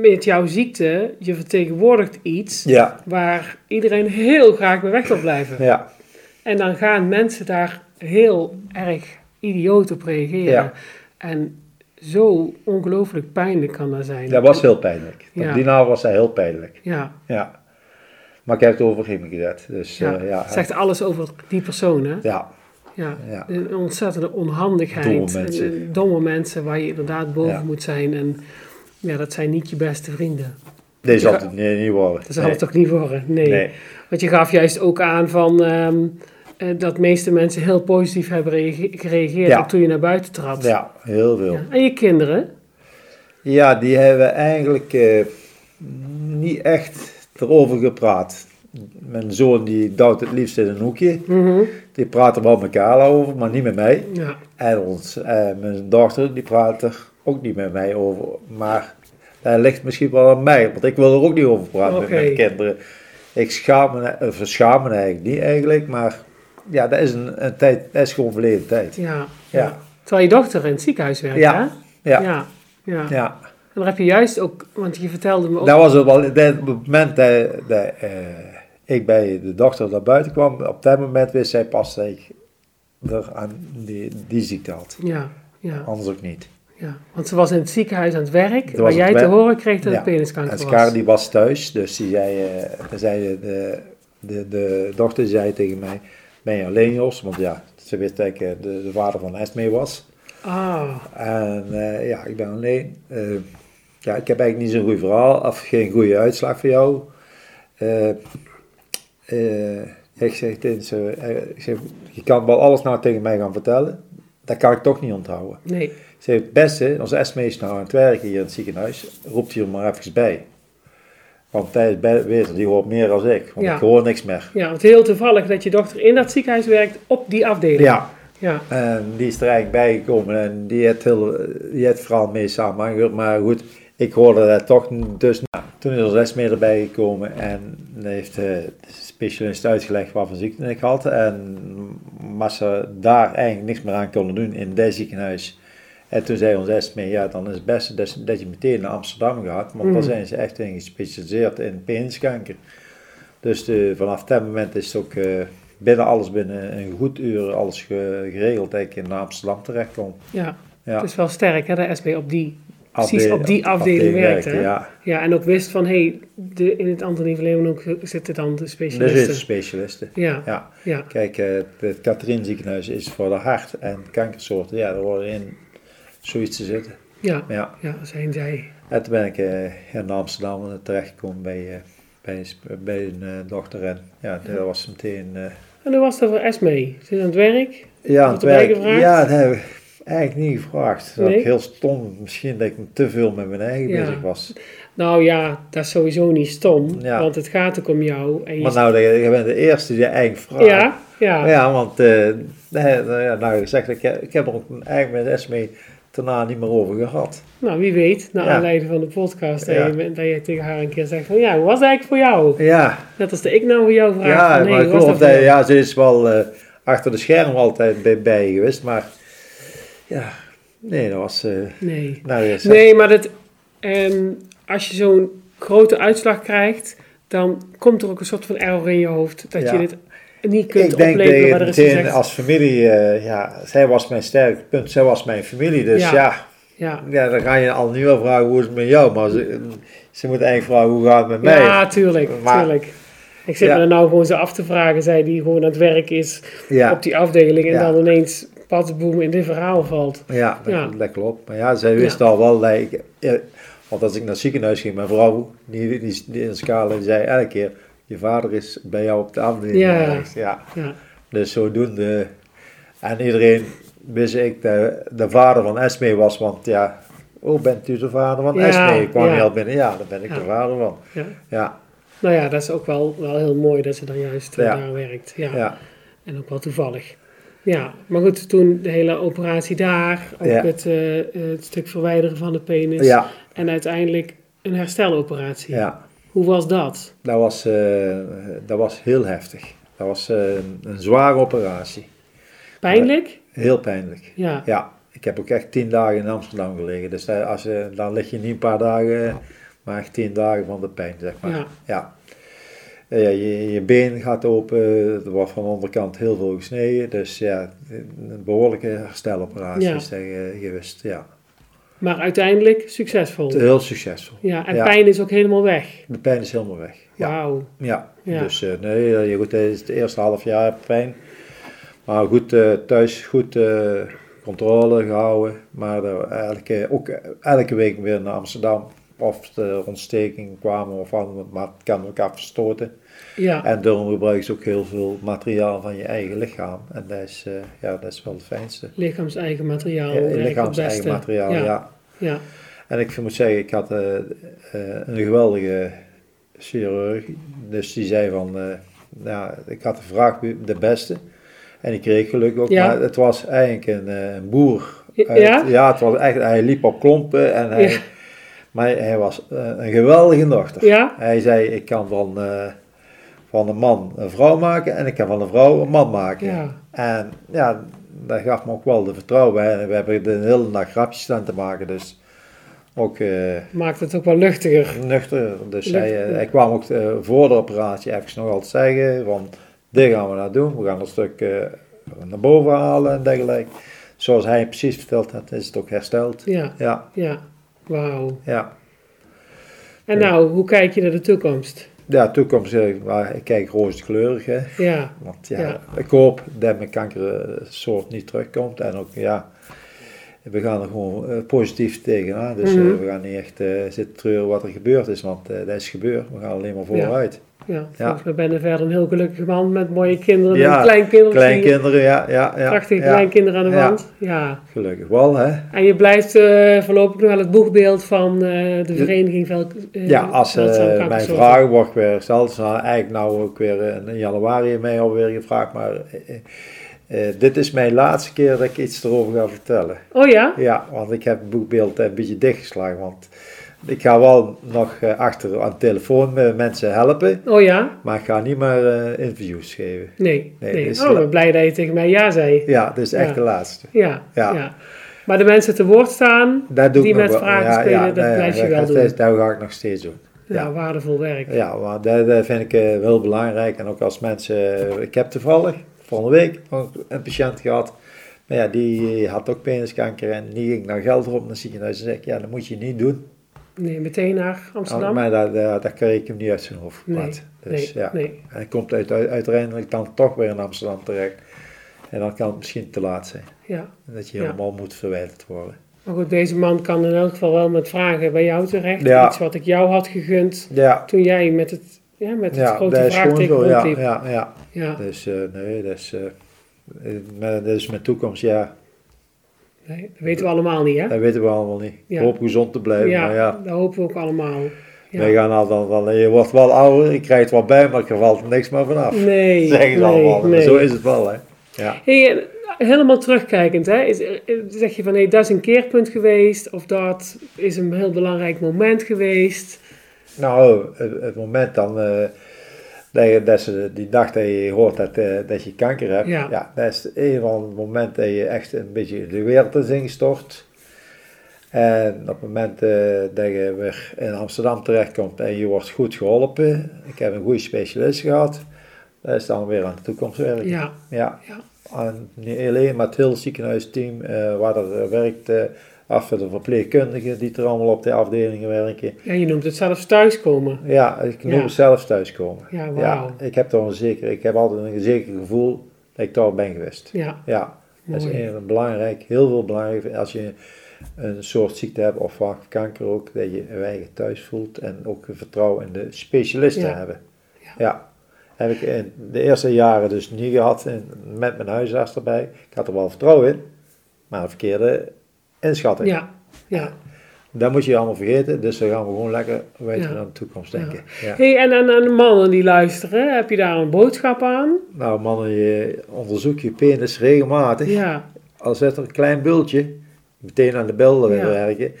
Speaker 1: met jouw ziekte, je vertegenwoordigt iets
Speaker 2: Ja,
Speaker 1: waar iedereen heel graag bij weg wil blijven.
Speaker 2: ja,
Speaker 1: En dan gaan mensen daar heel erg idioot op reageren.
Speaker 2: Ja.
Speaker 1: En zo ongelooflijk pijnlijk kan dat zijn.
Speaker 2: dat was heel pijnlijk. Op die avond was hij heel pijnlijk.
Speaker 1: Ja,
Speaker 2: Ja. Maar ik heb het over hem gezet. Dus
Speaker 1: ja.
Speaker 2: ja, ja,
Speaker 1: Het zegt alles over die persoon, hè?
Speaker 2: ja,
Speaker 1: Ja,
Speaker 2: Ja.
Speaker 1: een ontzettende onhandigheid.
Speaker 2: Domme mensen.
Speaker 1: En, domme mensen waar je inderdaad boven moet zijn. En ja, dat zijn niet je beste vrienden. Ja.
Speaker 2: zal het niet, niet worden.
Speaker 1: Dat zal het toch niet worden? Nee.
Speaker 2: Nee.
Speaker 1: Want je gaf juist ook aan van, eh, dat de meeste mensen heel positief hebben reage- gereageerd
Speaker 2: Ja.
Speaker 1: toen je naar buiten trad.
Speaker 2: Ja, heel veel.
Speaker 1: Ja. En je kinderen?
Speaker 2: Ja, die hebben eigenlijk eh, niet echt erover gepraat. Mijn zoon die duwt het liefst in een hoekje.
Speaker 1: Mhm.
Speaker 2: Die praat er wel met elkaar over, maar niet met mij.
Speaker 1: Ja.
Speaker 2: En ons, eh, mijn dochter die praat er ook niet met mij over. Maar dat ligt misschien wel aan mij, want ik wil er ook niet over praten met mijn kinderen. Ik schaam me, of schaam me eigenlijk niet eigenlijk, maar ja, dat is een, een tijd, dat is gewoon verleden tijd.
Speaker 1: Ja.
Speaker 2: Ja.
Speaker 1: Terwijl je dochter in het ziekenhuis werkt,
Speaker 2: Ja.
Speaker 1: hè?
Speaker 2: Ja, ja.
Speaker 1: Ja. En dan heb je juist ook, want je vertelde me ook...
Speaker 2: Dat was het wel, dat, op het moment dat, dat eh, ik bij de dochter naar buiten kwam, op dat moment wist zij pas dat ik er aan die, die ziekte had.
Speaker 1: Ja, ja,
Speaker 2: Anders ook niet.
Speaker 1: Ja. Want ze was in het ziekenhuis aan het werk, waar jij te horen kreeg dat
Speaker 2: Ja.
Speaker 1: het peniskanker
Speaker 2: En
Speaker 1: was.
Speaker 2: Scar die was thuis, dus die zei, eh, zei de, de, de dochter zei tegen mij, ben je alleen Jos? Want ja, ze wist dat ik eh, de, de vader van Esmee was.
Speaker 1: Ah,
Speaker 2: En eh, ja, ik ben alleen. Ja, ik heb eigenlijk niet zo'n goed verhaal, of geen goede uitslag voor jou. Ik zeg tegen ze, ik zeg, je kan wel alles nou tegen mij gaan vertellen. Dat kan ik toch niet onthouden.
Speaker 1: nee.
Speaker 2: Ik zeg, het beste, als Esmee is nou aan het werken hier in het ziekenhuis, roept hij er maar even bij. Want Thijs Wezer, die hoort meer dan ik, want
Speaker 1: Ja.
Speaker 2: ik hoor niks meer.
Speaker 1: Ja, want heel toevallig dat je dochter in dat ziekenhuis werkt op die afdeling.
Speaker 2: Ja,
Speaker 1: Ja,
Speaker 2: en die is er eigenlijk bijgekomen en die heeft, heel, die heeft het verhaal mee samen. Maar goed, ik hoorde dat toch, dus nou, toen is er Esmee erbij gekomen en heeft eh, de specialist uitgelegd wat voor ziekte ik had. En maar ze daar eigenlijk niks meer aan konden doen in dat ziekenhuis. En toen zei ons Esmee, ja dan is het beste dat, dat je meteen naar Amsterdam gaat, want daar
Speaker 1: Mhm.
Speaker 2: zijn ze echt in gespecialiseerd in peniskanker. Dus de, vanaf dat moment is het ook eh, binnen alles binnen een goed uur alles ge- geregeld dat ik in Amsterdam terecht kom.
Speaker 1: ja.
Speaker 2: Ja.
Speaker 1: het is wel sterk hè, dat SB op die, precies op die afdeling werkte. hè?
Speaker 2: Ja,
Speaker 1: Ja, en ook wist van, hé, hey, in het Antonie van Leeuwenhoek zitten dan de specialisten.
Speaker 2: is specialisten.
Speaker 1: Ja,
Speaker 2: Ja.
Speaker 1: ja,
Speaker 2: Kijk, eh, het Catherine ziekenhuis is voor de hart- en kankersoorten. Ja, daar worden in zoiets te zitten.
Speaker 1: ja,
Speaker 2: Ja.
Speaker 1: ja, zijn zij.
Speaker 2: En toen ben ik eh, in Amsterdam terechtgekomen bij, eh, bij, bij een eh, dochter. En ja, dat was meteen... eh,
Speaker 1: En hoe was dat voor Esme? Ze is aan het werk?
Speaker 2: Ja,
Speaker 1: Wat
Speaker 2: het werk, ja, dat eigenlijk niet gevraagd. Dat
Speaker 1: Nee?
Speaker 2: ik heel stom, misschien dat ik te veel met mijn eigen
Speaker 1: Ja.
Speaker 2: bezig was.
Speaker 1: Nou ja, dat is sowieso niet stom,
Speaker 2: Ja.
Speaker 1: want het gaat ook om jou. En je
Speaker 2: Maar nou, je je bent de eerste die eigenlijk vraagt.
Speaker 1: ja, ja,
Speaker 2: Ja, want nee, nou nou gezegd, ik, heb- ik heb er ook eigenlijk met Esme daarna niet meer over gehad.
Speaker 1: nou wie weet, naar
Speaker 2: Ja.
Speaker 1: aanleiding van de podcast, dat,
Speaker 2: Ja.
Speaker 1: je, dat je tegen haar een keer zegt van, ja, hoe was het eigenlijk voor jou?
Speaker 2: Ja,
Speaker 1: Net als dat ik nou voor jou vraag
Speaker 2: ja
Speaker 1: van, nee,
Speaker 2: maar ik geloof
Speaker 1: dat
Speaker 2: ja, ze is wel eh, achter de schermen altijd bij, bij geweest, maar ja, nee, dat was, eh
Speaker 1: Nee.
Speaker 2: nou ja,
Speaker 1: Nee, maar dat, ehm, als je zo'n grote uitslag krijgt, dan komt er ook een soort van error in je hoofd. Dat
Speaker 2: Ja.
Speaker 1: je dit niet kunt
Speaker 2: ik denk dat
Speaker 1: opleveren wat er is
Speaker 2: meteen
Speaker 1: gezegd.
Speaker 2: als familie, eh, ja, zij was mijn sterke punt, zij was mijn familie, dus
Speaker 1: Ja.
Speaker 2: ja,
Speaker 1: Ja.
Speaker 2: ja, dan ga je al nu wel vragen hoe is het met jou, maar ze, ze moet eigenlijk vragen hoe gaat het met mij.
Speaker 1: ja, tuurlijk,
Speaker 2: Maar-
Speaker 1: tuurlijk. Ik zit
Speaker 2: Ja.
Speaker 1: me er nou gewoon zo af te vragen, zij die gewoon aan het werk is
Speaker 2: Ja,
Speaker 1: op die afdeling en
Speaker 2: Ja.
Speaker 1: dan ineens patsboom in dit verhaal valt.
Speaker 2: ja, dat,
Speaker 1: Ja.
Speaker 2: dat klopt. Maar ja, zij wist al wel ja, want als ik naar het ziekenhuis ging, mijn vrouw, die, die, die in de scala, die zei elke keer, je vader is bij jou op de afdeling
Speaker 1: Ja.
Speaker 2: Ja. Dus zodoende. En iedereen wist ik de, de vader van Esme was, want ja, oh, bent u de vader van
Speaker 1: Ja,
Speaker 2: Esme? Ik kwam
Speaker 1: ja.
Speaker 2: al binnen, ja, daar ben ik
Speaker 1: Ja.
Speaker 2: de vader van.
Speaker 1: ja.
Speaker 2: Ja,
Speaker 1: Nou ja, dat is ook wel, wel heel mooi dat ze dan juist eh, daar werkt. Ja.
Speaker 2: ja,
Speaker 1: En ook wel toevallig. Ja, maar goed, toen de hele operatie daar, ook
Speaker 2: Ja.
Speaker 1: het, eh, het stuk verwijderen van de penis
Speaker 2: ja,
Speaker 1: en uiteindelijk een hersteloperatie.
Speaker 2: ja.
Speaker 1: Hoe was dat?
Speaker 2: Dat was, eh, dat was heel heftig. Dat was eh, een, een zware operatie.
Speaker 1: Pijnlijk?
Speaker 2: Heel pijnlijk.
Speaker 1: Ja.
Speaker 2: Ja, ik heb ook echt tien dagen in Amsterdam gelegen. Dus als, je- dan lig je niet een paar dagen, maar echt tien dagen van de pijn, zeg maar.
Speaker 1: Ja.
Speaker 2: Ja. Eh, ja, je, je been gaat open, er wordt van de onderkant heel veel gesneden. Dus ja, een behoorlijke hersteloperatie
Speaker 1: Ja.
Speaker 2: is dat eh, geweest. Ja.
Speaker 1: Maar uiteindelijk succesvol.
Speaker 2: Heel succesvol.
Speaker 1: Ja, en
Speaker 2: Ja.
Speaker 1: pijn is ook helemaal weg.
Speaker 2: De pijn is helemaal weg. Ja.
Speaker 1: Wauw.
Speaker 2: Ja,
Speaker 1: Ja.
Speaker 2: dus eh, nee, je goed, het eerste half jaar heb pijn. Maar goed, thuis goed controle gehouden. Maar elke, ook elke week weer naar Amsterdam. Of de ontstekingen kwamen of andere, maar het kan elkaar verstoten.
Speaker 1: Ja.
Speaker 2: En daarom gebruiken ze ook heel veel materiaal van je eigen lichaam. En dat is, eh, ja, dat is wel het fijnste.
Speaker 1: Lichaams-eigen materiaal.
Speaker 2: Ja, lichaams eigen
Speaker 1: beste.
Speaker 2: materiaal, ja.
Speaker 1: Ja. Ja.
Speaker 2: En ik moet zeggen, ik had eh, eh, een geweldige chirurg. Dus die zei van, ja, ik had gevraagd wie de beste. En ik kreeg gelukkig ook,
Speaker 1: Ja.
Speaker 2: maar het was eigenlijk een, een boer.
Speaker 1: Ja?
Speaker 2: uit- ja, het was echt, hij liep op klompen en hij,
Speaker 1: Ja.
Speaker 2: Maar hij was eh, een geweldige dochter.
Speaker 1: Ja?
Speaker 2: Hij zei, ik kan van, eh, van een man een vrouw maken en ik kan van een vrouw een man maken.
Speaker 1: Ja.
Speaker 2: En ja, dat gaf me ook wel de vertrouwen we hebben de hele dag grapjes staan te maken, dus ook eh,
Speaker 1: Maakt het ook wel luchtiger.
Speaker 2: nuchter. Dus hij, hij kwam ook eh, voor de operatie even nog altijd zeggen van, dit gaan we nou doen. We gaan een stuk naar boven halen en dergelijke. Zoals hij precies verteld had, is het ook hersteld.
Speaker 1: Ja.
Speaker 2: Ja,
Speaker 1: Ja. Wauw.
Speaker 2: ja.
Speaker 1: En
Speaker 2: Ja.
Speaker 1: nou, hoe kijk je naar de toekomst?
Speaker 2: Ja, toekomst, eh, maar ik kijk rooskleurig, hè.
Speaker 1: Ja.
Speaker 2: Want ja,
Speaker 1: Ja.
Speaker 2: ik hoop dat mijn kankersoort niet terugkomt. En ook, ja, we gaan er gewoon eh, positief tegenaan. Dus eh,
Speaker 1: Mhm.
Speaker 2: we gaan niet echt eh, zitten treuren wat er gebeurd is, want dat is gebeurd. We gaan alleen maar vooruit.
Speaker 1: Ja. Volgens mij ben je verder een heel gelukkige man met mooie kinderen
Speaker 2: Ja,
Speaker 1: en kleinkinderen.
Speaker 2: Kleinkinderen, ja, ja, ja.
Speaker 1: Prachtige
Speaker 2: ja.
Speaker 1: kleinkinderen aan de
Speaker 2: Ja.
Speaker 1: wand. Ja.
Speaker 2: Gelukkig wel, hè.
Speaker 1: En je blijft voorlopig nog wel het boegbeeld van de vereniging eh,
Speaker 2: Ja, als mijn vraag wordt weer gesteld, is eigenlijk nou ook weer in januari mij alweer gevraagd, maar eh, dit is mijn laatste keer dat ik iets erover ga vertellen.
Speaker 1: Oh ja?
Speaker 2: Ja, want ik heb het boekbeeld een beetje dichtgeslagen. Want ik ga wel nog eh, achter aan de telefoon eh, mensen helpen.
Speaker 1: Oh ja?
Speaker 2: Maar ik ga niet meer interviews geven.
Speaker 1: Nee.
Speaker 2: Nee,
Speaker 1: nee.
Speaker 2: is
Speaker 1: Oh, ben blij dat je tegen mij ja zei.
Speaker 2: Ja, dit is echt
Speaker 1: Ja.
Speaker 2: de laatste.
Speaker 1: Ja. ja.
Speaker 2: Ja.
Speaker 1: Maar de mensen te woord staan,
Speaker 2: Dat
Speaker 1: Die met vragen
Speaker 2: ja,
Speaker 1: spelen,
Speaker 2: ja,
Speaker 1: dat
Speaker 2: nee,
Speaker 1: blijf je
Speaker 2: dat
Speaker 1: wel doen.
Speaker 2: Dat, dat ga ik nog steeds doen.
Speaker 1: ja, waardevol werk.
Speaker 2: Ja, maar dat, dat vind ik heel belangrijk. En ook als mensen... ik heb toevallig volgende week nog een patiënt gehad. Maar ja, die had ook peniskanker en die ging naar Gelderop naar het ziekenhuis. En zei ik, ja, dat moet je niet doen.
Speaker 1: Nee, meteen naar Amsterdam?
Speaker 2: Maar dat, dat, dat kreeg ik hem niet uit zijn hoofd
Speaker 1: nee.
Speaker 2: Dus,
Speaker 1: nee,
Speaker 2: ja.
Speaker 1: nee.
Speaker 2: En hij komt uit, uit- uiteindelijk dan toch weer in Amsterdam terecht. En dan kan het misschien te laat zijn.
Speaker 1: Ja.
Speaker 2: Dat je
Speaker 1: Ja.
Speaker 2: helemaal moet verwijderd worden.
Speaker 1: Maar goed, deze man kan in elk geval wel met vragen bij jou terecht.
Speaker 2: Ja.
Speaker 1: Iets wat ik jou had gegund
Speaker 2: Ja,
Speaker 1: toen jij met het, ja, met het grote vraagteken.
Speaker 2: Ja,
Speaker 1: rondliep.
Speaker 2: ja, ja.
Speaker 1: Ja.
Speaker 2: Dus eh, nee, dat is, eh, eh, maar dat is mijn toekomst. Ja,
Speaker 1: Nee, dat weten we allemaal niet, hè?
Speaker 2: dat weten we allemaal niet.
Speaker 1: Ja.
Speaker 2: Ik hoop gezond te blijven.
Speaker 1: ja,
Speaker 2: Maar ja,
Speaker 1: dat hopen we ook allemaal. Ja.
Speaker 2: wij gaan al dan van, je wordt wel ouder, je krijgt wat bij, maar er valt niks meer vanaf.
Speaker 1: Nee, *laughs*
Speaker 2: Zeggen ze
Speaker 1: nee,
Speaker 2: allemaal.
Speaker 1: Nee.
Speaker 2: zo is het wel, hè. Ja.
Speaker 1: Hey, helemaal terugkijkend, hè? Zeg je van hey, dat is een keerpunt geweest, of dat is een heel belangrijk moment geweest.
Speaker 2: Nou, het, moment dan, dat, je, dat ze die dag dat je hoort dat, eh, dat je kanker hebt,
Speaker 1: Ja.
Speaker 2: ja. dat is een van de momenten dat je echt een beetje de wereld is ingestort. En op het moment eh, dat je weer in Amsterdam terechtkomt en je wordt goed geholpen, ik heb een goede specialist gehad, dat is dan weer aan de toekomst werken.
Speaker 1: Ja,
Speaker 2: Ja.
Speaker 1: Ja.
Speaker 2: En niet alleen, maar het hele ziekenhuisteam eh, waar eh, werkt, af de verpleegkundigen die er allemaal op de afdelingen werken.
Speaker 1: ja, je noemt het zelfs thuiskomen.
Speaker 2: Ja, ik noem
Speaker 1: Ja.
Speaker 2: het zelf thuiskomen.
Speaker 1: Ja, wauw.
Speaker 2: Ja, ik heb toch een zeker, ik heb altijd een zeker gevoel dat ik daar ben geweest.
Speaker 1: Ja,
Speaker 2: Ja, dat is een belangrijk, heel veel belangrijk. Als je een soort ziekte hebt of vaak kanker ook, dat je je eigen thuis voelt en ook vertrouwen in de specialisten
Speaker 1: Ja.
Speaker 2: hebben. Ja. Heb ik in de eerste jaren dus niet gehad met mijn huisarts erbij. Ik had er wel vertrouwen in, maar een verkeerde inschatting.
Speaker 1: Ja, ja.
Speaker 2: Dat moet je allemaal vergeten, dus dan gaan we gewoon lekker weten
Speaker 1: Ja.
Speaker 2: naar de toekomst denken. Ja.
Speaker 1: Hey, en aan de mannen die luisteren, heb je daar een boodschap aan?
Speaker 2: Nou mannen, je onderzoek je penis regelmatig.
Speaker 1: Ja,
Speaker 2: Al zit er een klein bultje, meteen aan de beelden
Speaker 1: Ja.
Speaker 2: werken.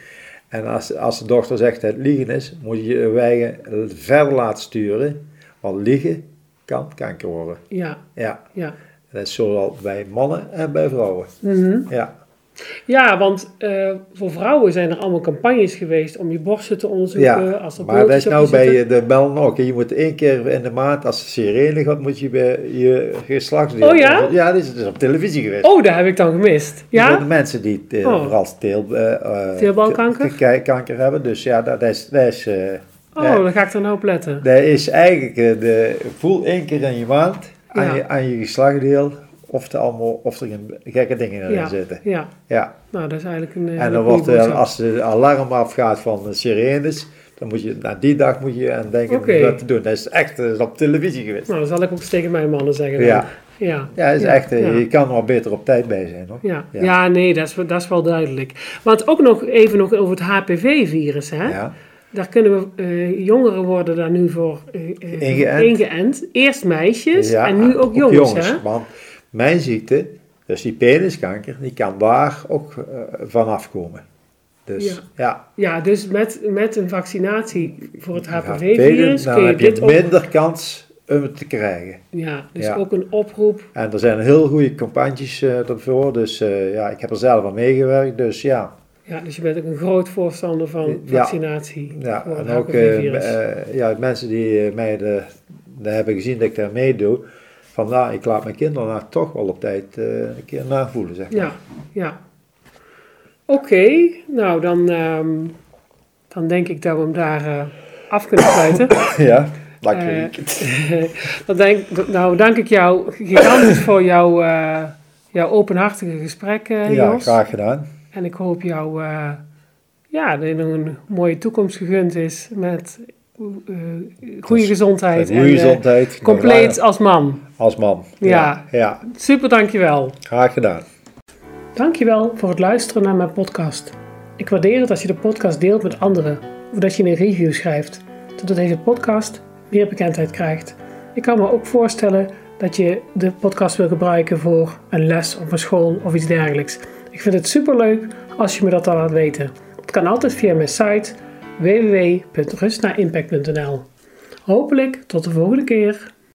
Speaker 2: En als, als de dochter zegt dat het liegen is, moet je je wijgen verder laten sturen. Want liegen kan kanker worden.
Speaker 1: ja,
Speaker 2: Ja,
Speaker 1: ja.
Speaker 2: dat is zowel bij mannen en bij vrouwen.
Speaker 1: Mhm.
Speaker 2: Ja,
Speaker 1: Ja, want eh, voor vrouwen zijn er allemaal campagnes geweest om je borsten te onderzoeken.
Speaker 2: ja.
Speaker 1: als er
Speaker 2: maar dat is nou bij
Speaker 1: zitten.
Speaker 2: de bellen ook. Je moet één keer in de maand, als de sirene gaat, moet je bij je geslachtsdeel...
Speaker 1: Oh ja?
Speaker 2: Ja, dit is op televisie geweest.
Speaker 1: Oh, daar heb ik dan gemist. Ja?
Speaker 2: de mensen die
Speaker 1: Oh.
Speaker 2: vooral teel, eh, eh,
Speaker 1: Teelbalkanker?
Speaker 2: te- te- kanker hebben. Dus ja, dat is... Dat is
Speaker 1: Oh, dan ga ik er nou op letten.
Speaker 2: Dat is eigenlijk de, voel één keer in je maand aan,
Speaker 1: Ja.
Speaker 2: je, aan je geslachtdeel of er allemaal of er geen gekke dingen in
Speaker 1: Ja,
Speaker 2: zitten.
Speaker 1: ja.
Speaker 2: Ja.
Speaker 1: Nou, dat is eigenlijk een. eh,
Speaker 2: En dan wordt er, als de alarm afgaat van de sirenes, dan moet je na die dag moet je aan denken om dat te doen. Dat is echt dat is op televisie geweest.
Speaker 1: Nou, dat zal ik ook tegen mijn mannen zeggen. dan.
Speaker 2: Ja.
Speaker 1: Ja.
Speaker 2: Ja, is echt, eh,
Speaker 1: ja.
Speaker 2: je kan er wel beter op tijd bij zijn hoor.
Speaker 1: Ja.
Speaker 2: Ja.
Speaker 1: Ja. nee, dat is, dat is wel duidelijk. Want ook nog even nog over het HPV-virus. Hè?
Speaker 2: Ja.
Speaker 1: Daar kunnen we, eh, jongeren worden daar nu voor eh, eh,
Speaker 2: Ingeënt.
Speaker 1: ingeënt. Eerst meisjes en nu ook jongens. hè?
Speaker 2: Want mijn ziekte, dus die peniskanker, die kan daar ook eh, vanaf komen. Dus
Speaker 1: Ja.
Speaker 2: ja,
Speaker 1: Ja, dus met, met een vaccinatie voor het HPV-virus kun je
Speaker 2: heb
Speaker 1: dit
Speaker 2: je minder kans om het te krijgen.
Speaker 1: Ja, dus
Speaker 2: Ja.
Speaker 1: ook een oproep.
Speaker 2: En er zijn heel goede campagnes ervoor, dus eh, ja, ik heb er zelf aan meegewerkt, dus ja.
Speaker 1: Ja, dus je bent ook een groot voorstander van vaccinatie
Speaker 2: ja
Speaker 1: voor het
Speaker 2: en ook
Speaker 1: HPV-virus.
Speaker 2: ja, mensen die mij de, de hebben gezien dat ik daar meedoe, van nou, ik laat mijn kinderen nou toch wel op tijd eh, een keer navoelen, zeg maar.
Speaker 1: Ja, ja. Oké, nou dan, ehm, dan denk ik dat we hem daar eh, af kunnen sluiten. *coughs*
Speaker 2: Ja, dank je.
Speaker 1: Eh, *laughs* dan denk, nou dank ik jou gigantisch voor jouw, jouw openhartige gesprek,
Speaker 2: ja,
Speaker 1: Jos.
Speaker 2: graag gedaan.
Speaker 1: En ik hoop jou, ja, dat je nog een mooie toekomst gegund is met goede
Speaker 2: Dus
Speaker 1: gezondheid.
Speaker 2: Goede
Speaker 1: en, eh,
Speaker 2: gezondheid.
Speaker 1: compleet als man.
Speaker 2: Als man.
Speaker 1: Ja.
Speaker 2: ja.
Speaker 1: Super, dankjewel.
Speaker 2: Graag gedaan.
Speaker 1: Dankjewel voor het luisteren naar mijn podcast. Ik waardeer het als je de podcast deelt met anderen of dat je een review schrijft, zodat deze podcast meer bekendheid krijgt. Ik kan me ook voorstellen dat je de podcast wil gebruiken voor een les op een school of iets dergelijks. Ik vind het superleuk als je me dat dan laat weten. Het kan altijd via mijn site www.rustnaimpact.nl. Hopelijk tot de volgende keer.